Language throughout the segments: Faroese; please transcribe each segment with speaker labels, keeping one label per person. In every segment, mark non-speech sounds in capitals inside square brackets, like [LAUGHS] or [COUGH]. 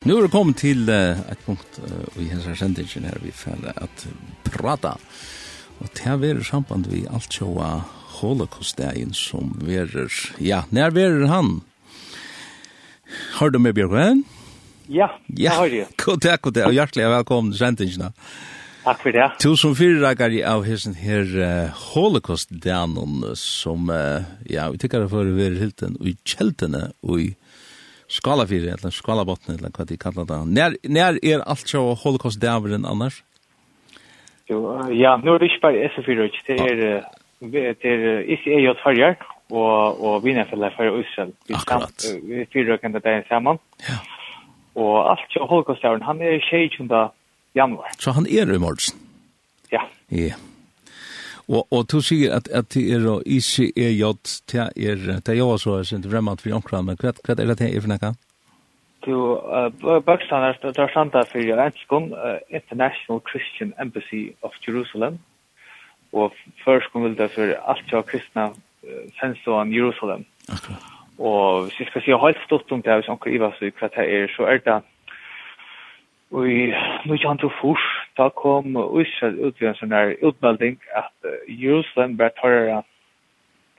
Speaker 1: Nu er det kommet til uh, et punkt uh, i hennes sendingen her vi fer at prata. Og det er er samband vi alt sjåa holocaust-dagen som verer, ja, nær verer han. Har du med Bjørkven?
Speaker 2: Ja, ja, har jeg.
Speaker 1: God takk, god takk, og hjertelig velkommen til sendingen.
Speaker 2: Takk for det.
Speaker 1: Tusen fyrrekker av hessen her uh, holocaust-dagen som, uh, ja, vi tykker det for å være og i kjeltene og i Skalafyri, eller skala Skalabotni, eller hva de kallar det. Nær, nær er alt sjå holocaust-dæveren annars?
Speaker 2: Jo, ja, nå er det ikke bare SF4, det er, det er ICEJ-farger, og, og Vinefella for Israel.
Speaker 1: Vi Akkurat.
Speaker 2: Vi fyrer kan det der sammen.
Speaker 1: Ja.
Speaker 2: Og alt sjå holocaust-dæveren, han er 16. januar.
Speaker 1: Så han er i morgen?
Speaker 2: Ja.
Speaker 1: Ja. Yeah. Og, og du sier at, at det er ICEJ, det er, det er jo så, er er fremant for omkring, men hva, hva er det det er for noe?
Speaker 2: Du, Bøksland er det er sant for Jørgenskon, International Christian Embassy of Jerusalem, og først kom vil det for alt jo kristna sensoren Jerusalem.
Speaker 1: Akkurat.
Speaker 2: Og hvis jeg skal si helt stort om det, hvis anker Iva, så hva det er, så er det, og i 1904, da kom Israel ut i en sånn her utmelding at Jerusalem ble tørre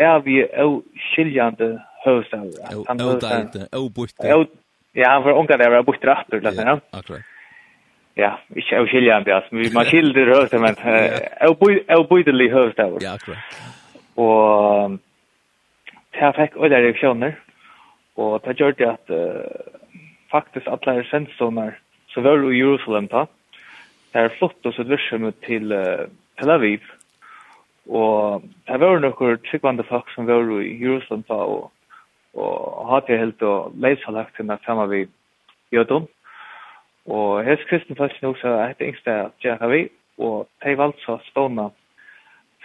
Speaker 2: er vi au skiljande høvstavet.
Speaker 1: Han høvstavet. Au bøytte.
Speaker 2: Ja, han var unga der var bøytte rattur, lett
Speaker 1: Ja, Akkurat.
Speaker 2: Ja, ikke au skiljande, altså. Vi man skilder høvstavet, men au bøytelig høvstavet.
Speaker 1: Ja, akkurat.
Speaker 2: Og jeg fikk øyne reaksjoner, og det gjør det at faktisk alle resensoner, så var det i Jerusalem da, mm er flott og så virksomhet til uh, Tel Aviv, og det var noen tryggvande folk som var i Jerusalem da, og, og hadde jeg helt og leisalagt henne sammen vi jødom. Og hans kristne folk nå så er det yngste at jeg vi, og de valgte så stående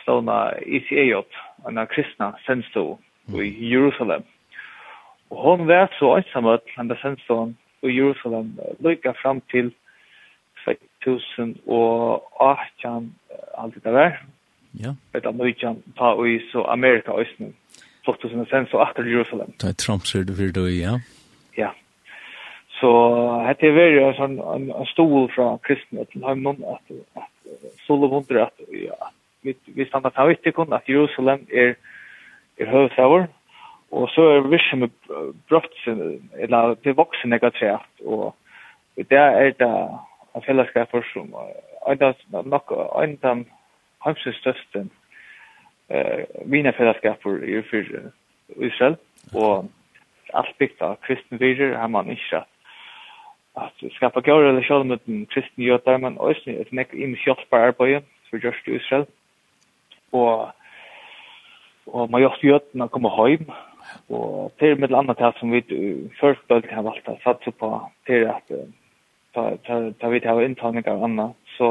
Speaker 2: stående ICEJ, en av kristne sendstå i Jerusalem. Og hon var så ensam han da sendstående i Jerusalem, lykka fram til 2018 alt det der.
Speaker 1: Ja.
Speaker 2: Det er nøytjan ta og i så Amerika og Østen. Flott og sen så atter Jerusalem.
Speaker 1: Det er Trump ser du for det, ja.
Speaker 2: Ja. Så det er veldig en, en, en stol fra kristne til Høymon at, at Solom hundre at ja, vi, vi standa ta vitt ikon at Jerusalem er, er høvdsavur og så er vi som brøtt eller det voksen jeg har og det er det av fellesskaper som en av nok en av hans største eh, mine fellesskaper i for Israel, og alt bygd av kristne virer har man ikke at skapa gode relasjoner med den kristne jøder, men også et nek i med kjølpar arbeid for gjørst i Israel, og og man gjør jødene å komme hjem, og til med et annet som vi først bør ha valgt å satse på, til at ta ta ta vet jag inte några andra så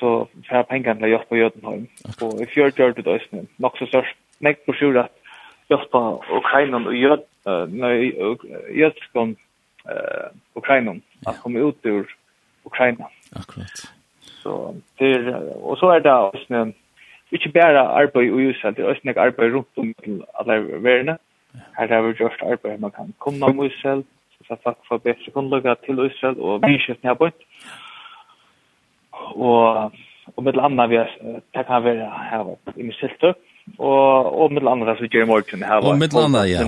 Speaker 2: så för pengar till Jörp på Jötunholm och i fjärde gör det då sen nog så störst näck på sjur sjura Jörp på Ukraina och Jörp nej Jörp kom eh Ukraina att komma ut ur Ukraina.
Speaker 1: Akkurat.
Speaker 2: Så det och så är det sen inte bara arbeid och just att det är snack arbeid runt om alla världen här har vi just arbeid man kan komma med själv så folk får bedre grundlagar til Israel och människor här på. Og, og med andra vi det kan være her i Missilto Og, og med andra så gör morgen her.
Speaker 1: Og med andra ja.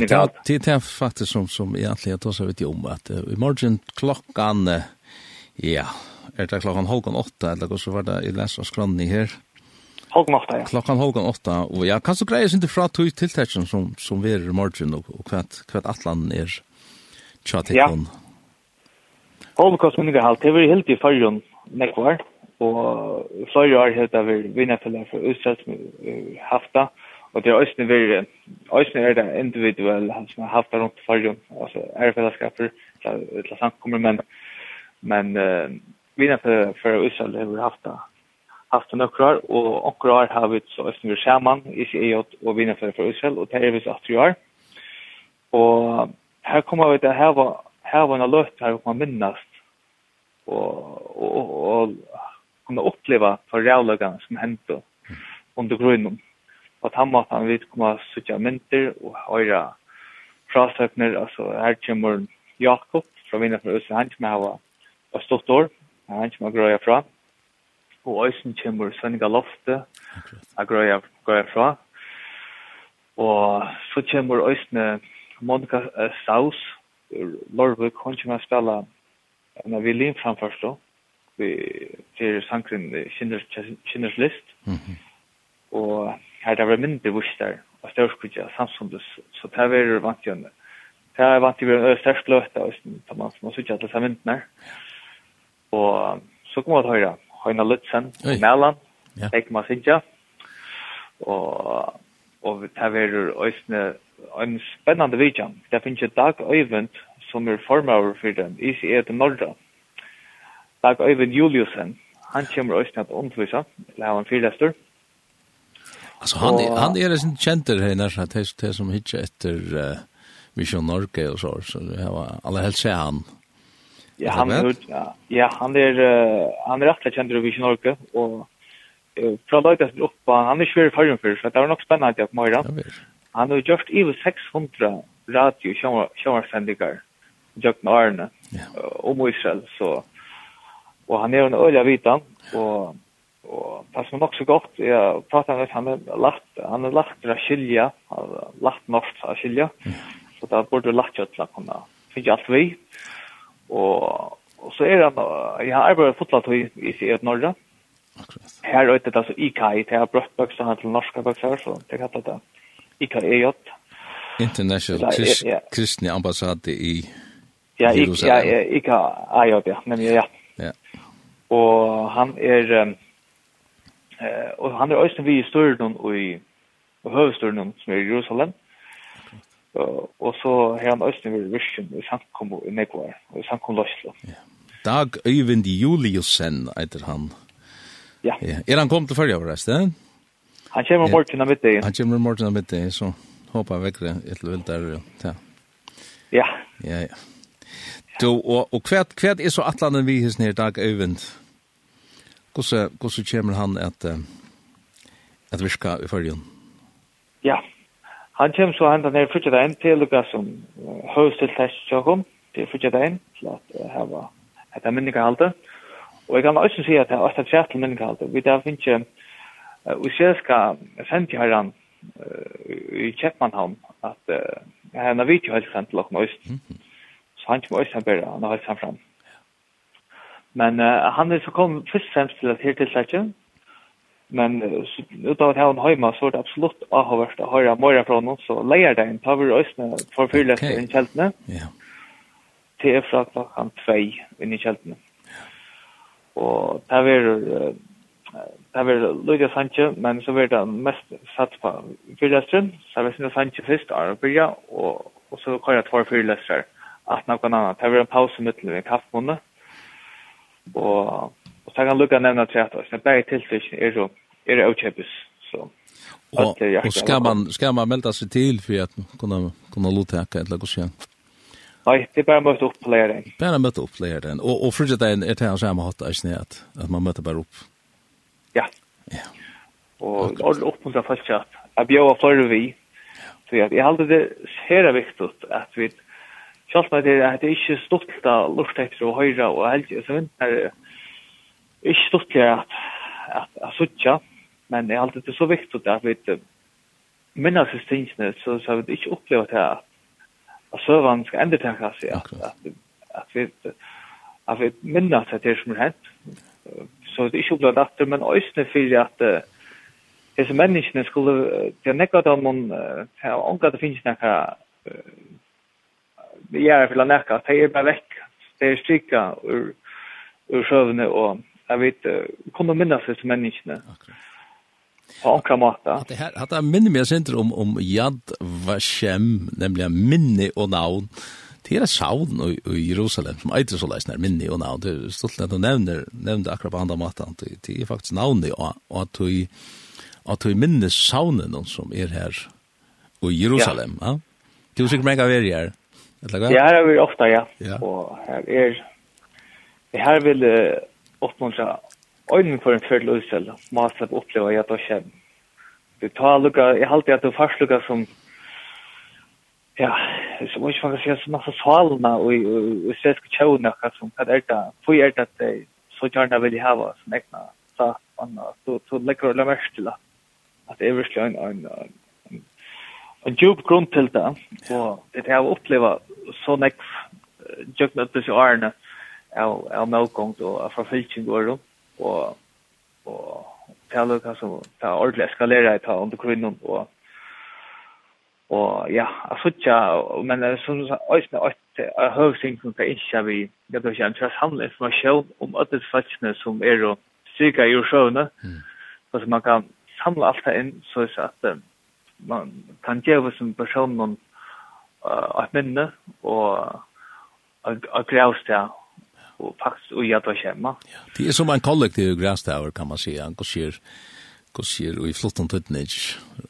Speaker 1: Det er faktisk som som egentligen då så vet jag om uh, i morgen morgon uh, ja, er det klockan halv åtta, eller så var det i läsa skrann i her.
Speaker 2: Halv åtta, ja.
Speaker 1: Klockan halv åtta, og ja, kan så grejer inte fra tog tilltäcken som som vi er i morgen, og, og hva, hva atlan är. Er tjatikon?
Speaker 2: Ja. Holocaust minninger halt, det var helt i fargen nekvar, og flere år helt av vinnerfeller for Østret hafta, og det er østene vi, østene er det individuell som har hafta rundt fargen, altså ærefellesskaper, til samkommer, men, men uh, vinnerfeller for Østret har hafta haft en okrar og okrar har vi så östen vi skärman i EU och vinner för för Israel och det är vi så att vi har. Och här kommer vi att här var här var en löst här och man minnas och och och kunna uppleva för realiga som hände under grunden att han måste han vet komma söka mynter och höra frasökner alltså här kommer Jakob från vinner från Östra han kommer har och stått år. Han kommer har gröja fra. Och Ösen kommer Svenga Lofte a gröja gröja fra. Och så kommer Ösne Monica uh, Saus, Lorbe, hun kommer spela en violin framførst då. Vi ser sangren Schinders List.
Speaker 1: Mhm.
Speaker 2: Og her det var mindre vurs der, og størskudja samstundes. Så det var vant igjen. Det var vant igjen en størst løte, og så man må sutja til seg myndene. Og så kom vi til høyre, Høyna Lutzen, Mæland, Eikma Sintja. Og, og det var øyne en spennende vidjan. Det finnes jo Dag Øyvind, som er formover for den, i seg er til Norge. Dag Øyvind Juliusen, han kommer også til å undervise, eller han fyrlester.
Speaker 1: Altså, han,
Speaker 2: og,
Speaker 1: han er en kjenter her, nær sagt, det som hitje etter uh, Vision Norge og så, så det var aller helst se han.
Speaker 2: Ja, han, ja, ja, han er, uh, han er rett kjenter i Vision Norge, og uh, fra løyta som oppa, han er ikke fargen for, så det var nok spennende at jeg
Speaker 1: kom høyra. Ja, virkelig.
Speaker 2: Han har gjort over 600 radio sjøvarsendinger gjort med
Speaker 1: Arne
Speaker 2: yeah. om Israel. Så, og han er en øyla vitan, og, og det som er nok så godt, jeg prater med han er lagt, han er lagt til å skilje, han er lagt norsk til å skilje, så da burde lagt til å kunne finne alt vi. Og, og så er han, jeg har arbeidet fotlatt i, i Siet Norge,
Speaker 1: Akkurat.
Speaker 2: Her er det altså IKI, det er brøtt bøkser han til norske bøkser, så det kallet det. IKEJ.
Speaker 1: International Krist
Speaker 2: ja.
Speaker 1: Kristne Ambassade i
Speaker 2: Ja, ik, ja, ik har IOP, ja, men ja.
Speaker 1: Ja.
Speaker 2: Og han er um, eh og han er også vi i Størdun og i og Høvstørdun som er i Jerusalem. Og, og så har han også vi i vision i samkommo i Nekvar og i samkommo Løslo. Ja.
Speaker 1: Dag Øyvind Juliusen, etter han.
Speaker 2: Ja.
Speaker 1: ja. Er han kommet til førre av resten?
Speaker 2: Han kommer morgen av middag.
Speaker 1: Han kommer morgen av middag, så hoppa väck det ett vilt där. Ja.
Speaker 2: Ja.
Speaker 1: Ja, ja. Du, og, og hva, hva er så atlanen vi hos nere dag Øyvind? Hvordan, hvordan kommer han at, at virka i følgen?
Speaker 2: Ja, han kommer så hendan nere frutja dagen til lukka som høystil tæst tjokkom, til frutja dagen, til at uh, at det er minnika halte. Og jeg kan også si at det er også et fjertel minnika. Vi der finnes ikke Og så skal sende her herren i Kjeppmannhavn at jeg har en video helt sendt til åkken øst. Så han kommer også han bare, han har helt sendt fram. Men han er så kom først og fremst til at her til seg Men utav at en heima så var det absolutt avhåverst å høre morgen fra noen, så leier det en taver østene for
Speaker 1: fyrløst
Speaker 2: i kjeltene.
Speaker 1: Ja.
Speaker 2: Til fra klokken tvei inn i kjeltene. Og det var det var Luka Sanche, men så var det mest satt på fyrløstren, så var det Sanche først, Arabia, og, og så kvar jeg tvær fyrløstrer, at noen annet. Det var en pause mittelen ved kaffemåned, og, og så kan Luka nevne til at det bare tilfyrt er jo er det avkjøpes. Så,
Speaker 1: og, og skal, man, skal man melde seg til for at kunne, kunne lotteke eller hva skjer?
Speaker 2: Nei, det er bare møte opp på læreren.
Speaker 1: Bare møte opp på læreren. Og, og frugget er til å se om hatt, at man møter bare opp
Speaker 2: Ja.
Speaker 1: Ja.
Speaker 2: Og ordentlig oppmuntra folk at jeg bjør flere vi. Så jeg jeg halte det her viktig at vi Sjálvt med det er det ikke stolt av luft etter og høyre og helge, så vinner er ikke stolt til at, at, at suttja, men jeg halte det så viktig at vi minnes i stingene, så, så vi ikke opplever til at, at søvann skal endre tenke seg, at, at, at vi at vi minnes at det er som er hent. Så det er ikke opplevet at det, men øyne for at disse menneskene skulle, det er nekket om man, hun, de har omgått det finnes nekka, de gjør for å nekka, det er bare vekk, det er strikka ur, ur sjøvene, og jeg vet, kunne minnes disse menneskene.
Speaker 1: Akkurat
Speaker 2: på ångre måte.
Speaker 1: At Det her, at det minner meg sinter om om Yad Vashem, nemlig minne og navn det er et savn i i Jerusalem som eitir så leisner minni og navn. Det er stolt at du nevner, nevner akkurat på andre matan. Det er faktisk navnet og at du at du minnes savnen som er her i Jerusalem. Ja. Du er sikkert meg av er her.
Speaker 2: Ja, her er vi ofta, ja.
Speaker 1: ja.
Speaker 2: Og her er her vil uh, oppmuntra øynene for en fyrir løsel. Masla oppleva at det skjer. Du tar lukka, jeg halte at du først lukka som ja, så måste man säga så massa fallna och och så ska tjäna något som kan ärta. Får ärta att det så gärna vill ha som näkna. Så annars så så läcker det mest till att det är verkligen en en en djup grund till det. Och det har uppleva så näck jag med det så arna av av melkong och av förfilching går och och det har lukat så det har ordentligt eskalerat här under kvinnan och og ja, jeg synes ikke, men jeg synes også at jeg har hørt ting som kan ikke vi, jeg kan ikke antra samle informasjon om alle fattene som er og styrka i sjøene, og så man kan samle alt det inn, så er at man kan gjøre som personen uh, et minne, og og grævsteg, og faktisk og gjøre det hjemme.
Speaker 1: Det er som en kollektiv grævsteg, kan man si, han går sier, og i flottan tøytnig,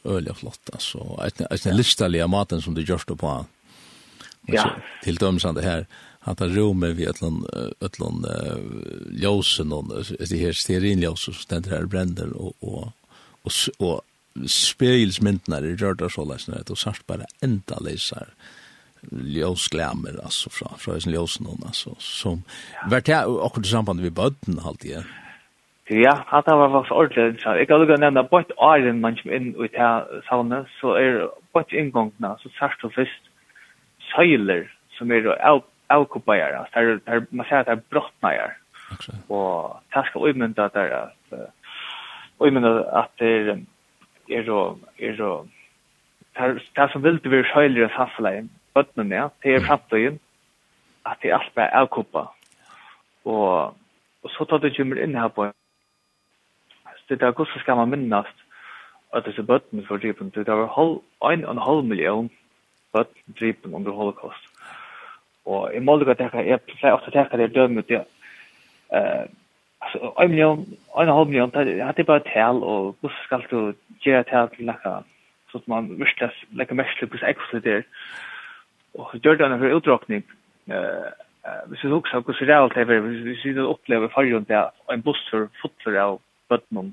Speaker 1: øyla flott, altså, eisne listaliga maten som du gjørst på,
Speaker 2: ja.
Speaker 1: til dømsande her, at det rommet vi ætlån, ætlån, ljósen, det her sterinljósen som och her brenner, og, og, og, og spegelsmyndene så gjørt av såleisene, og sart bare enda leser alltså altså, från ljusen ljósen, alltså som, vart jag akkurat i samband med bøtten, alltid,
Speaker 2: ja. Ja, hatt var vaks ordentlig. Jeg kan lukka nevna bort åren man kommer inn ut her savnet, så er bort inngångna, så sørst og fyrst søyler som er avkuppeier, er der, man sier at det er brottneier. Og det skal uimynda der at uimynda at det er er så er så det som vil til å søyler i samfunnet, bøttene, ja, det er fremtøyen, at det er alt bare avkuppa. Og, og så tar det kjummer inn her på det där gosse ska man minnas att det är bötten för dripen det där hal en och en halv miljon bött dripen under holocaust. Och i mål att det är jag att det är dömt ut det eh alltså en miljon en halv miljon det hade bara tal och gosse ska du ge tal till lacka så att man visste lika mästligt på sig där och gjorde den här utdragning eh hvis vi også hvordan det er alt det vi synes å oppleve fargen til en buss for fotler av bøtnum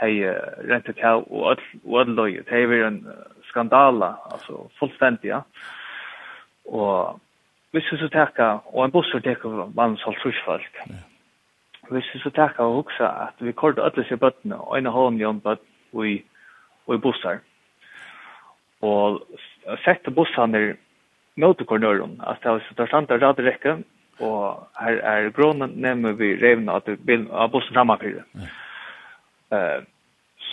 Speaker 2: hei rent og kjau og all og. Det hei en skandala, altså fullstendig, ja. Og hvis vi så teka, og en bussur teka mann halv trusfalk. Hvis vi så teka og huksa at vi korda öll seg bøtna, og en og halv million bøtn og i bussar. Og sette bussar nir motorkornøren, at det var så der standa radrekke, og her er grunnen nemmer vi revna at bilen av bussen framafyrir. Eh,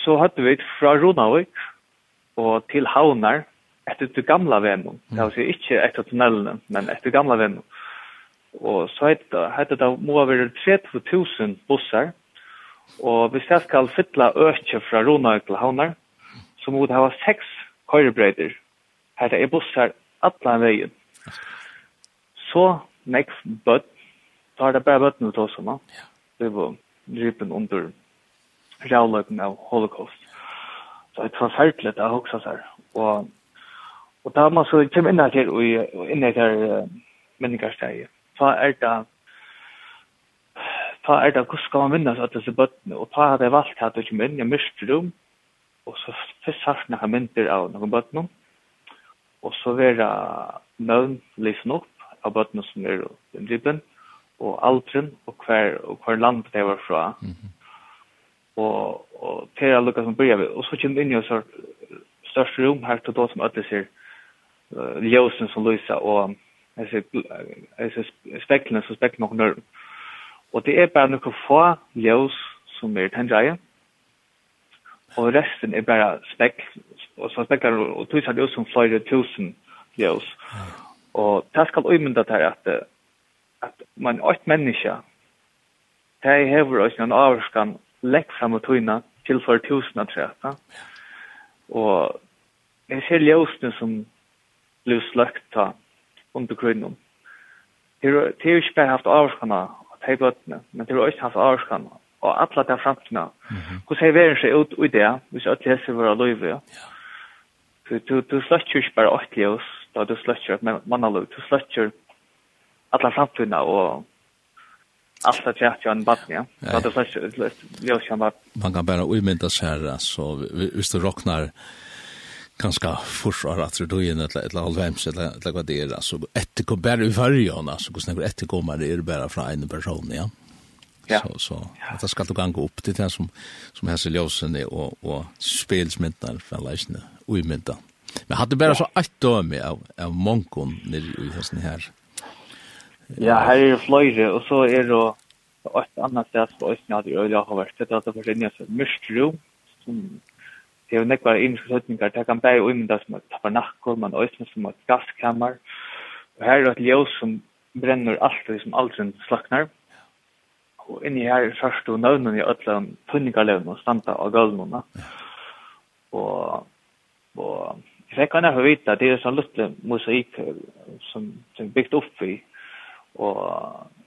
Speaker 2: så hadde vi fra Ronavik og til Havnar etter det gamla vennen. Det var ikke etter tunnelene, men etter gamla vennen. Og så hette det må være 30 000 bussar. Og hvis jeg skal fytle økje fra Ronavik til Havnar, så må det ha seks køyrebreider. Her er bussar alle veien. Så nekv bøtt, da er det bare bøttene til oss, no? Det var drypen under rævløypen av holocaust. Så det var ferdelig å huske seg. Og, og da man så kommer inn her, og inn her uh, menneskersteget, da er det ta er det hvordan skal man vinne seg disse bøttene, og ta har det valgt at du kommer inn? I mørkt rom, og så først har jeg noen mynter av noen bøttene, og så vil jeg nøvn lysen opp, av bøttene som er i inngripen, og alderen, og hver, og hver land det var fra. Mm -hmm. Og, og til er lukket som börjar vi, og så kommer vi inn i et største rom her til da som alle ser uh, ljósen som lyser, og jeg ser speklene som spekler noen nøren. Og det er bare noen få ljós som er tendreie, og resten er bare spekler, og så spekler og tusen ljós som flere tusen ljós. Mm. Og det skal uimynda til at, at man er et menneske, det er hever oss en avskan lekk fram og tøyna til for tusen av treta. Og jeg ser ljøsene som blir sløkt ta under grunnen. Det er jo ikke bare haft avvarskana av de bøttene, men det er jo ikke haft avvarskana og alle de framtidene. Hvordan er verden seg ut i det, hvis alle hese var av løyve? Du sløkt jo ikke bare åtte ljøs, da du sløtjer et mannalug, du sløtjer alla samfunna og allt att jag en bad ja. Så det är jag känner
Speaker 1: man kan bara umynda sig här så visst du rocknar ganska forsvar att du in ett ett halvvems eller vad det är så ett går bara i färjan alltså går snägt ett går man det är bara från en person ja. Ja. Så så att det ska du ganga upp det som som här så ljusen och och spelsmyntar för läsna och i myntar Men hade bara så ett döme av, av mångkon nere i hesten här.
Speaker 2: Ja, här är det flöjre och så är det ett annat sätt på östen att öliga har varit. Det är att det försvinner så mörstro som det är nekvar innske inskrittningar. Det kan bära umynda som et tabernakel, men östen som et gasskammer. Og her er det ett ljus som brenner alt, det som aldri slacknar. Og inni her er først og nøvnen i ødelen tunningarlevnen og standa av gulvnene. Og, og fikk han å vite det er sånn lille mosaikk som, som bygd opp i. Og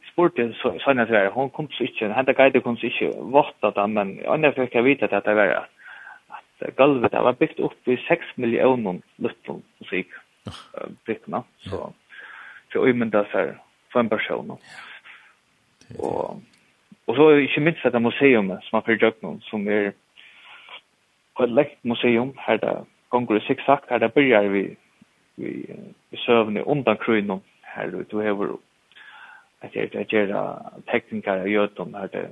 Speaker 2: spurte så, sånn at det hun kom så ikke, henne guide kom så ikke vått av det, men andre fikk jeg vite at det var at gulvet det var bygd opp i 6 millioner lille mosaikk byggene. Så, så umynda seg for en person. Og, og så ikke minst dette museet som er for Jøgnon, som er et lekt museum her det gongur i sagt her det byrjar vi vi vi sövne undan kröjn här då du har att det är det tekniker jag gör dem här det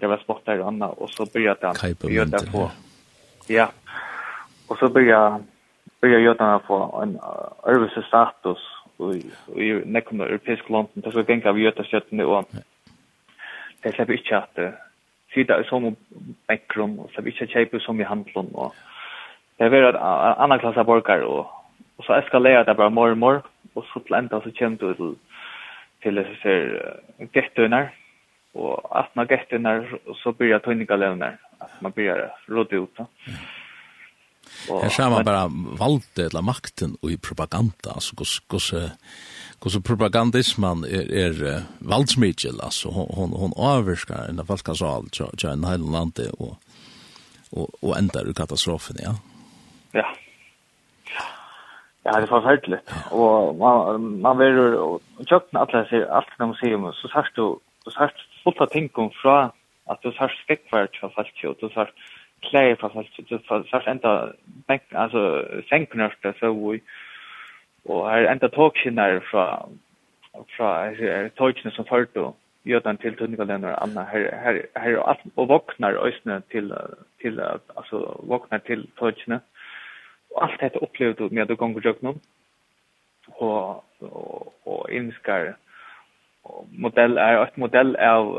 Speaker 2: det var sportar och annat och så börjar det gör det på. ja. Og så börjar börjar jag då få en överse status och i näkomna europeisk land det så tänker vi att det sätter nu och det släpper inte att sitta i sån background och så vi ska köpa som i handlon och det vet att andra klassar borgar och och så eskalerar det bara mer och mer och så planta så känt ut till till så gettunar och att när gettunar så börjar tunga lövnar att man börjar råda ut då.
Speaker 1: Och här ser man bara valde eller makten och i propaganda alltså så så kus propagandisman är är valdsmigel alltså hon hon avskar en falska sal så så en hel landet och och och ändar katastrofen ja.
Speaker 2: Ja. Ja, det är förfärligt. Och man man vill och tjockna alla sig allt när man ser så sagt du så sagt fullt av tänkum från att du sagt skäckvart för fast och du sagt klei fast fast du sagt ända bänk alltså sänknörst så vi och här ända talkshinnar från från talkshinnar som förut då den till tunnigaländer och andra här här här och våknar ösnen till till alltså våknar till talkshinnar allt detta upplevde med att du gånger jag nu och och, och inskar modell är ett modell av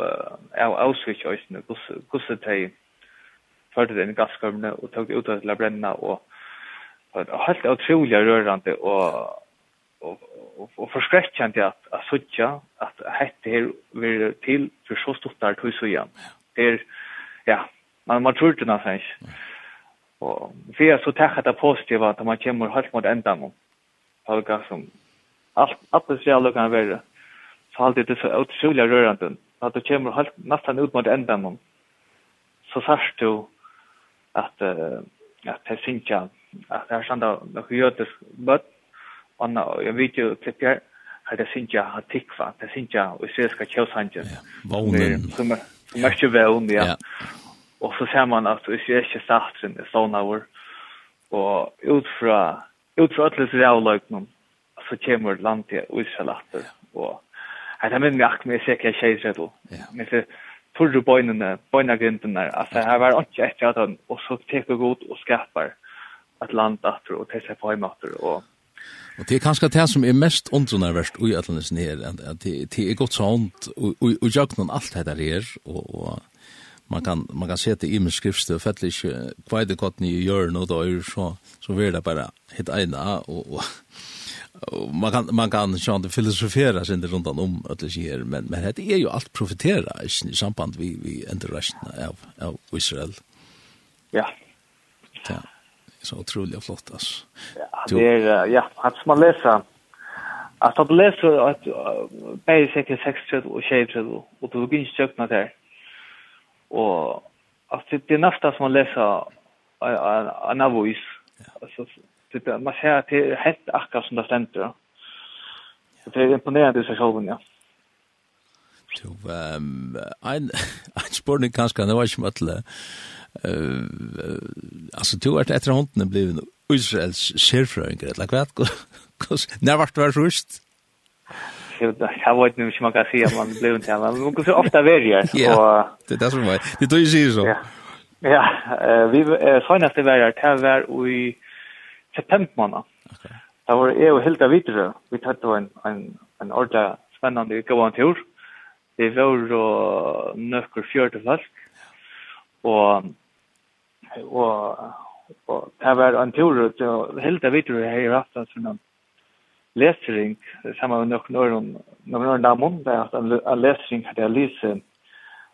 Speaker 2: av avsvik och nu hur hur det förde den gaskammen och tog ut att bränna och helt otroligt rörande och och och, och förskräckande att att söka att hette här vill till för så stort där så igen. Det är ja, man man tror det någonstans. Mm. Og for jeg så takket det positive at man kommer helt mot enda nå. Helga som alt, alt det ser alle kan være. Så alt det er så utrolig rørende. At du kommer helt, nesten ut mot enda nå. Så sørst du at, uh, at det synes jeg at det er sånn at det er jødisk bøtt. Og jeg vet jo klipp her, at det synes jeg har tikva. Det synes jeg, og jeg ser skal kjøsandjen. Ja, vånen. Som er ikke vånen, ja. ja. Og så ser man at hvis vi ikke starter i Stånauer, og ut fra, ut fra alle realøkene, så kommer landet og Israelatter. Og jeg tar minne akkurat med sikker kjeiser då. Men så tog du bøynene, bøynagrindene, der, altså her var ikke etter at han, og så teker god og skaper et land atter og til seg på hjemme hjemmatter. Og,
Speaker 1: Og det er kanskje det som er mest ondrunerverst i atlandes nere, at det er godt sånt, og jeg kan noen alt dette her, og, og man kan man kan se det i min skriftstil og fettelig ikke hva er det gott ni gör nu da er så så vil det bara hit ena och, og, man kan man kan ju inte filosofera sen runt om att det här men men det är ju allt profitera i samband vi vi interrational av av Israel.
Speaker 2: Ja.
Speaker 1: Ja. Så otroligt flott alltså.
Speaker 2: Ja, det är ja, att man läser Att man läser att Berg sex 60 och 60 och då låg det stökna där. Och alltså det är nästan som att läsa en avis. Alltså det är man ser att det är helt akkurat som det ständer. Det är imponerande i sig själv, ja.
Speaker 1: Jo, um, en, en spurning kanskje, det var ikke mye. uh, altså du har etter hånden blitt Israels sjefrøyngre, eller hva? Når ble du rust?
Speaker 2: jag vet inte hur man kan säga man blev inte men man kan så ofta välja.
Speaker 1: Ja, det är det som var. Det tror ju säger så.
Speaker 2: Ja, vi senaste var det var i september månad. Det var jag och Hilda Vidre. Vi tatt då en, en, en ordentlig spännande gåvantur. Det var då nöcker fjörde folk. Och, och, och det var en tur, Hilda Vidre har ju haft en sån läsring samma med några någon någon öron där mun där att en läsring hade jag läst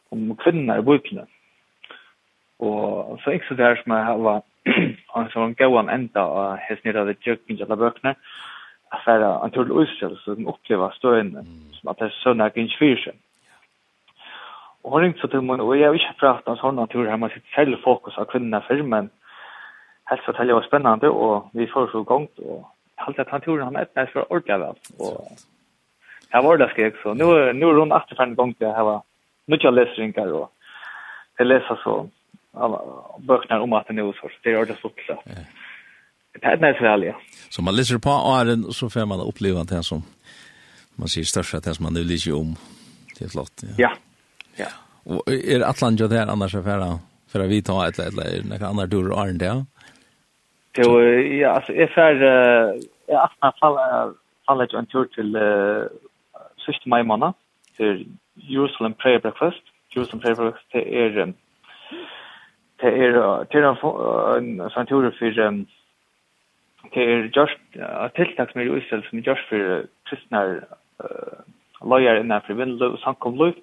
Speaker 2: om kvinnor i boken. Och så inte så där som jag var en som gåan ända och häst ner av det jökning alla böckerna att vara en tull så den upplever större som att det är sådana gynns fyrsyn. Och hon ringde så till mig och jag vill inte prata om sådana turer här man sitter själv fokus av kvinnorna för men helst så att det var spännande och vi får så gångt och halt at han tog han ett när för ordla väl och här var det skrek så nu nu runt efter fem gånger det här var mycket läsningar och det läser så bøkene om at det er så det är det så klart. Det er nästan väl ja.
Speaker 1: Så man läser på åren så får man uppleva det som man ser största det som man nu läser om. Det är flott. Ja.
Speaker 2: Ja. ja.
Speaker 1: Och är Atlantja där annars affärer för att vi tar ett eller ett eller några andra åren där?
Speaker 2: Ja. Till ja, alltså är för jag aftan falla fall ju en tur till sista maj månad till Jerusalem prayer breakfast. Jerusalem prayer breakfast till är det är till en sån tur för det är just uh, tilltag som är i Israel som är just för kristna lojar innanför vindlöv och samkomlöv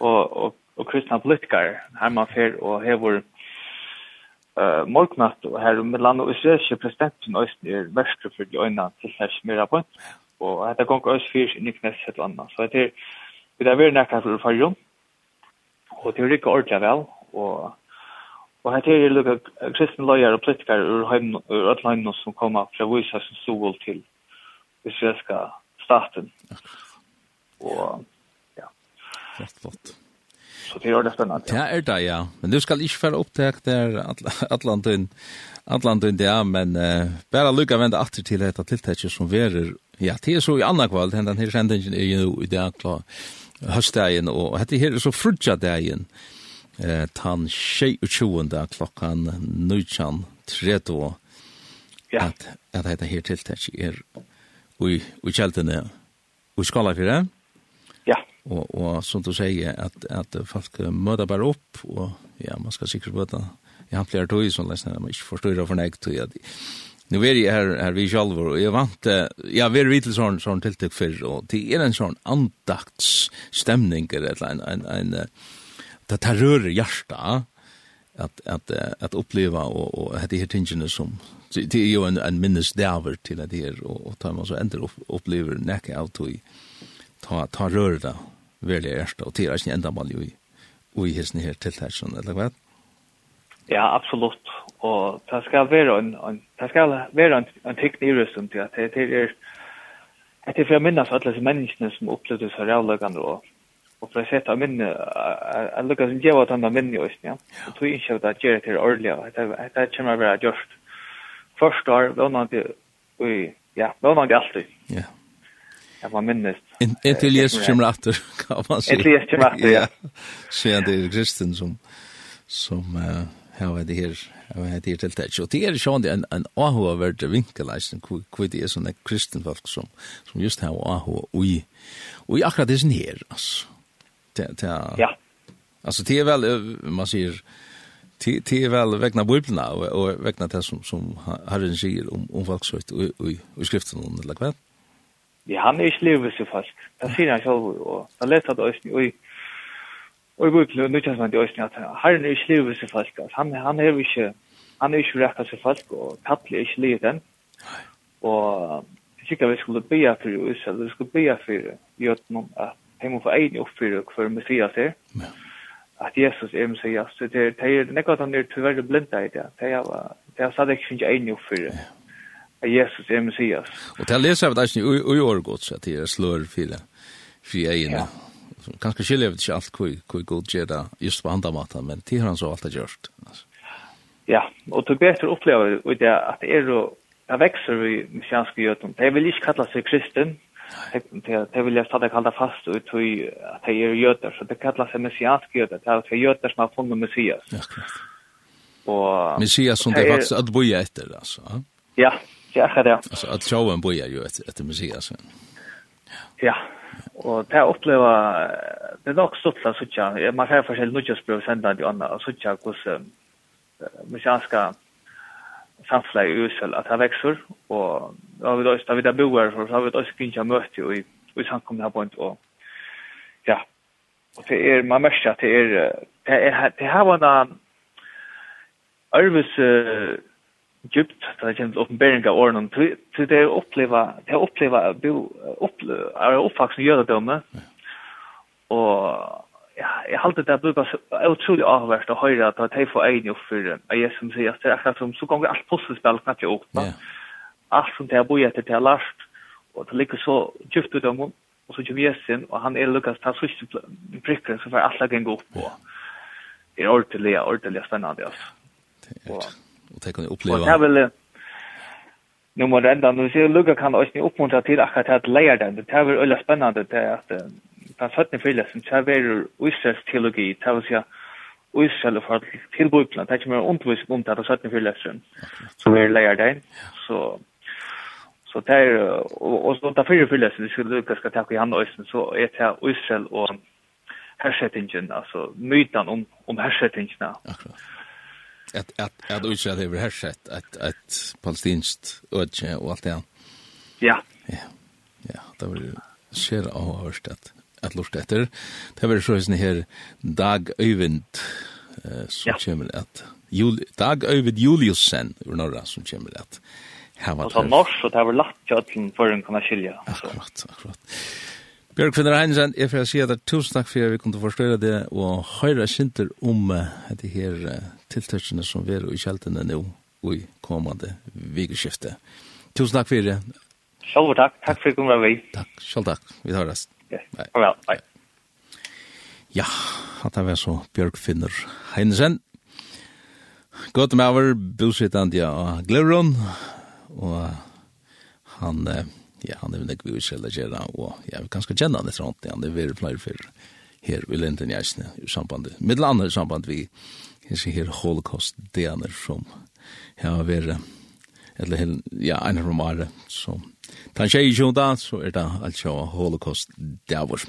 Speaker 2: og og kristna politikar her man fer og hevur uh, morgnat og her med land og israelske presidenten og er verskru for de øyna til her smira på og dette gong Øyst fyrir inn i knesset landa så det er det er veri nekka for farjon og det er rikka ordla vel. Og og her er lukka kristne loyar og politikar ur heim ur öll som koma fra vise som stod til israelska staten. Og ja.
Speaker 1: Flott, flott
Speaker 2: så det är det spennende.
Speaker 1: Ja, er det ja. Men du skal ikke fara opptak der, där Atlanten. ja, men uh, bara lucka vende atter til dette tiltaket som verer. Ja, det är så i andre kvall, den här sendingen er jo i det klar. høstdagen, og dette her er så frutja dagen. Eh tan 22 klokkan 19:30.
Speaker 2: Ja.
Speaker 1: at, att det här tilltäcke är och och kältene. Och skala för det og, og som du sier, at, at folk møter bare opp, og ja, man skal sikkert møte, jeg har flere tog, som leser, man ikke forstår det for nek tog, at nu er jeg her, her vi selv, og jeg vant, ja, vi er vidt til sånn, sånn tiltak for og det er en sånn andaktsstemning, eller en, en, en, det tar rører hjertet, at, at, at oppleva og, og hette her tingene som, det er jo en, en minnesdaver til det her, og, og tar man så ender opplever nekka av tog, ta, ta rör det, veldig erst, og det er ikke enda man jo i, i hilsen her til her, sånn, eller hva?
Speaker 2: Ja, absolutt. Og det skal være en, en, det skal være en, en teknik i til at det, det er at det er for å minnes alle disse menneskene som opplevde seg rævløkene og og for å sette av minne jeg lukker som gjør at han har minne i oss ja. og tog ikke at det gjør det til årlig og det kommer å være gjort Først år, vannande, ja, vannande alltid.
Speaker 1: Ja. Yeah.
Speaker 2: Jeg var minnes.
Speaker 1: Ett Jesus kommer åter [LAUGHS] kan man säga.
Speaker 2: Ett Jesus kommer åter. Ja. [LAUGHS]
Speaker 1: Så det är Kristen som som eh har det här har det här till det. Och det är ju ändå en en ahua vart det vinkelisen kvitt det är såna kristen folk som som just har ahua oj. Oj akkurat det är här alltså. Det det
Speaker 2: Ja.
Speaker 1: Alltså det är väl man säger det är väl vägna bibeln och vägna det som som Herren säger om om folks och i skriften eller vad?
Speaker 2: vi han er ikke livet så fast. Det sier han selv, og han leser at Øysten, og og i bøkene, og nødvendig man til Øysten, at han er ikke livet så fast. Han, han er ikke, han er ikke rekka så fast, og kattelig er ikke livet den. Og jeg sikker vi skulle be for Israel, vi skulle be for Jøtnen, at de må få egen oppfyrer for Messias er. At Jesus er Messias, så det er det nekka at han er tyverre blinda i det. Det er det er satt ikke finnes egen oppfyrer. Ja at Jesus er Messias.
Speaker 1: Og til å lese av det er i årgods at det er slør fire, egen.
Speaker 2: Ja.
Speaker 1: Kanskje skiljer vi ikke alt hvor god gjør det just på andre måten, men til han så alt er gjørst.
Speaker 2: Ja, og til bedre opplever vi det at det er jo Jeg vekser i messianske jøden. De vil ikke kalla seg kristen, det vil jeg stadig kalla fast ut i at det er jötar, så det kallas seg messiansk jötar, det er jötar som har funnet messias.
Speaker 1: Ja, klart.
Speaker 2: Og,
Speaker 1: messias som det faktisk att boja etter, altså.
Speaker 2: Ja, Ja, ja. Alltså
Speaker 1: att showen bojar ju ett ett museum så.
Speaker 2: Ja. Og det jeg opplever, det er nok stått av suttja, man ser forskjellige nødgjøsbrøv senda til andre, og suttja hvordan musianska samfunnet i Øsel, at det vekser, og da vi da vi da boer, så har vi da skrinja kunnet møte i, i samkommet her point en, og ja, og det er, man merker at det er, det er, det her var en Ørvis, djupt där det känns uppenbarligen av orden till det uppleva det uppleva bo uppleva är uppvuxen göra döme och ja jag håller det där bara så otroligt avvärst att höra att det får en ju för jag som säger att det är som så gånger allt pusselspel knappt jag upp allt som det har bojat till last och det ligger så djupt ut om och så kommer Jessen och han är Lukas tar sista pricken så får alla gå upp. På det är ordentligt ordentligt spännande alltså
Speaker 1: og det kan oppleva.
Speaker 2: Og det er vel, nu må det renda, nu sier Luka kan også oppmuntra til akkurat til at leir den, det er vel veldig spennende, til er at den 17. frilesen, det er vel Israels teologi, det er vel sier, Israel for til Bibelen, det er ikke mer undervisning om det, er 17. frilesen, som er leir den, så så det er, og og så den fyrre frilesen, hvis Luka skal takke i han og så er det Israel og hersettingen, altså mytan om, om hersettingene.
Speaker 1: Akkurat At at att Israel har hersett at at palestinskt öde og alt det.
Speaker 2: Ja.
Speaker 1: Ja. Ja, det var skjer av hörst at att lust efter. Det var så här her dag øyvind eh
Speaker 2: så
Speaker 1: kommer at Jul dag øyvind Juliusen ur norra som kommer at. här var
Speaker 2: det. Så norsk og det var lagt att for en kunna skilja.
Speaker 1: Akkurat, akkurat. Bjørk Finner Heinsen, jeg får si at det er tusen takk for at vi kunne forstøre det, og høyre kjenter om uh, de her uh, tiltørsene som vi er i kjeltene nå, og i kommende vikeskiftet. Tusen takk for det.
Speaker 2: Selv takk. Takk for at du kom med
Speaker 1: Takk. Selv takk. Vi tar
Speaker 2: rest.
Speaker 1: Yes.
Speaker 2: farvel. Bye.
Speaker 1: Ja, at det var så Bjørk Finner Heinsen. Godt med over, bosittende av Glevron, og han... Eh, ja, han er vel ikke vi utskjellet gjøre, og jeg vil ganske kjenne han etter hånden, han er veldig flere for her i Linden Gjæsne, i samband, med landet i samband vi, jeg sier her holocaust-deaner som har vært, eller ja, en romare, som, tan tjej i tjoda, så er det alt holocaust-deaner.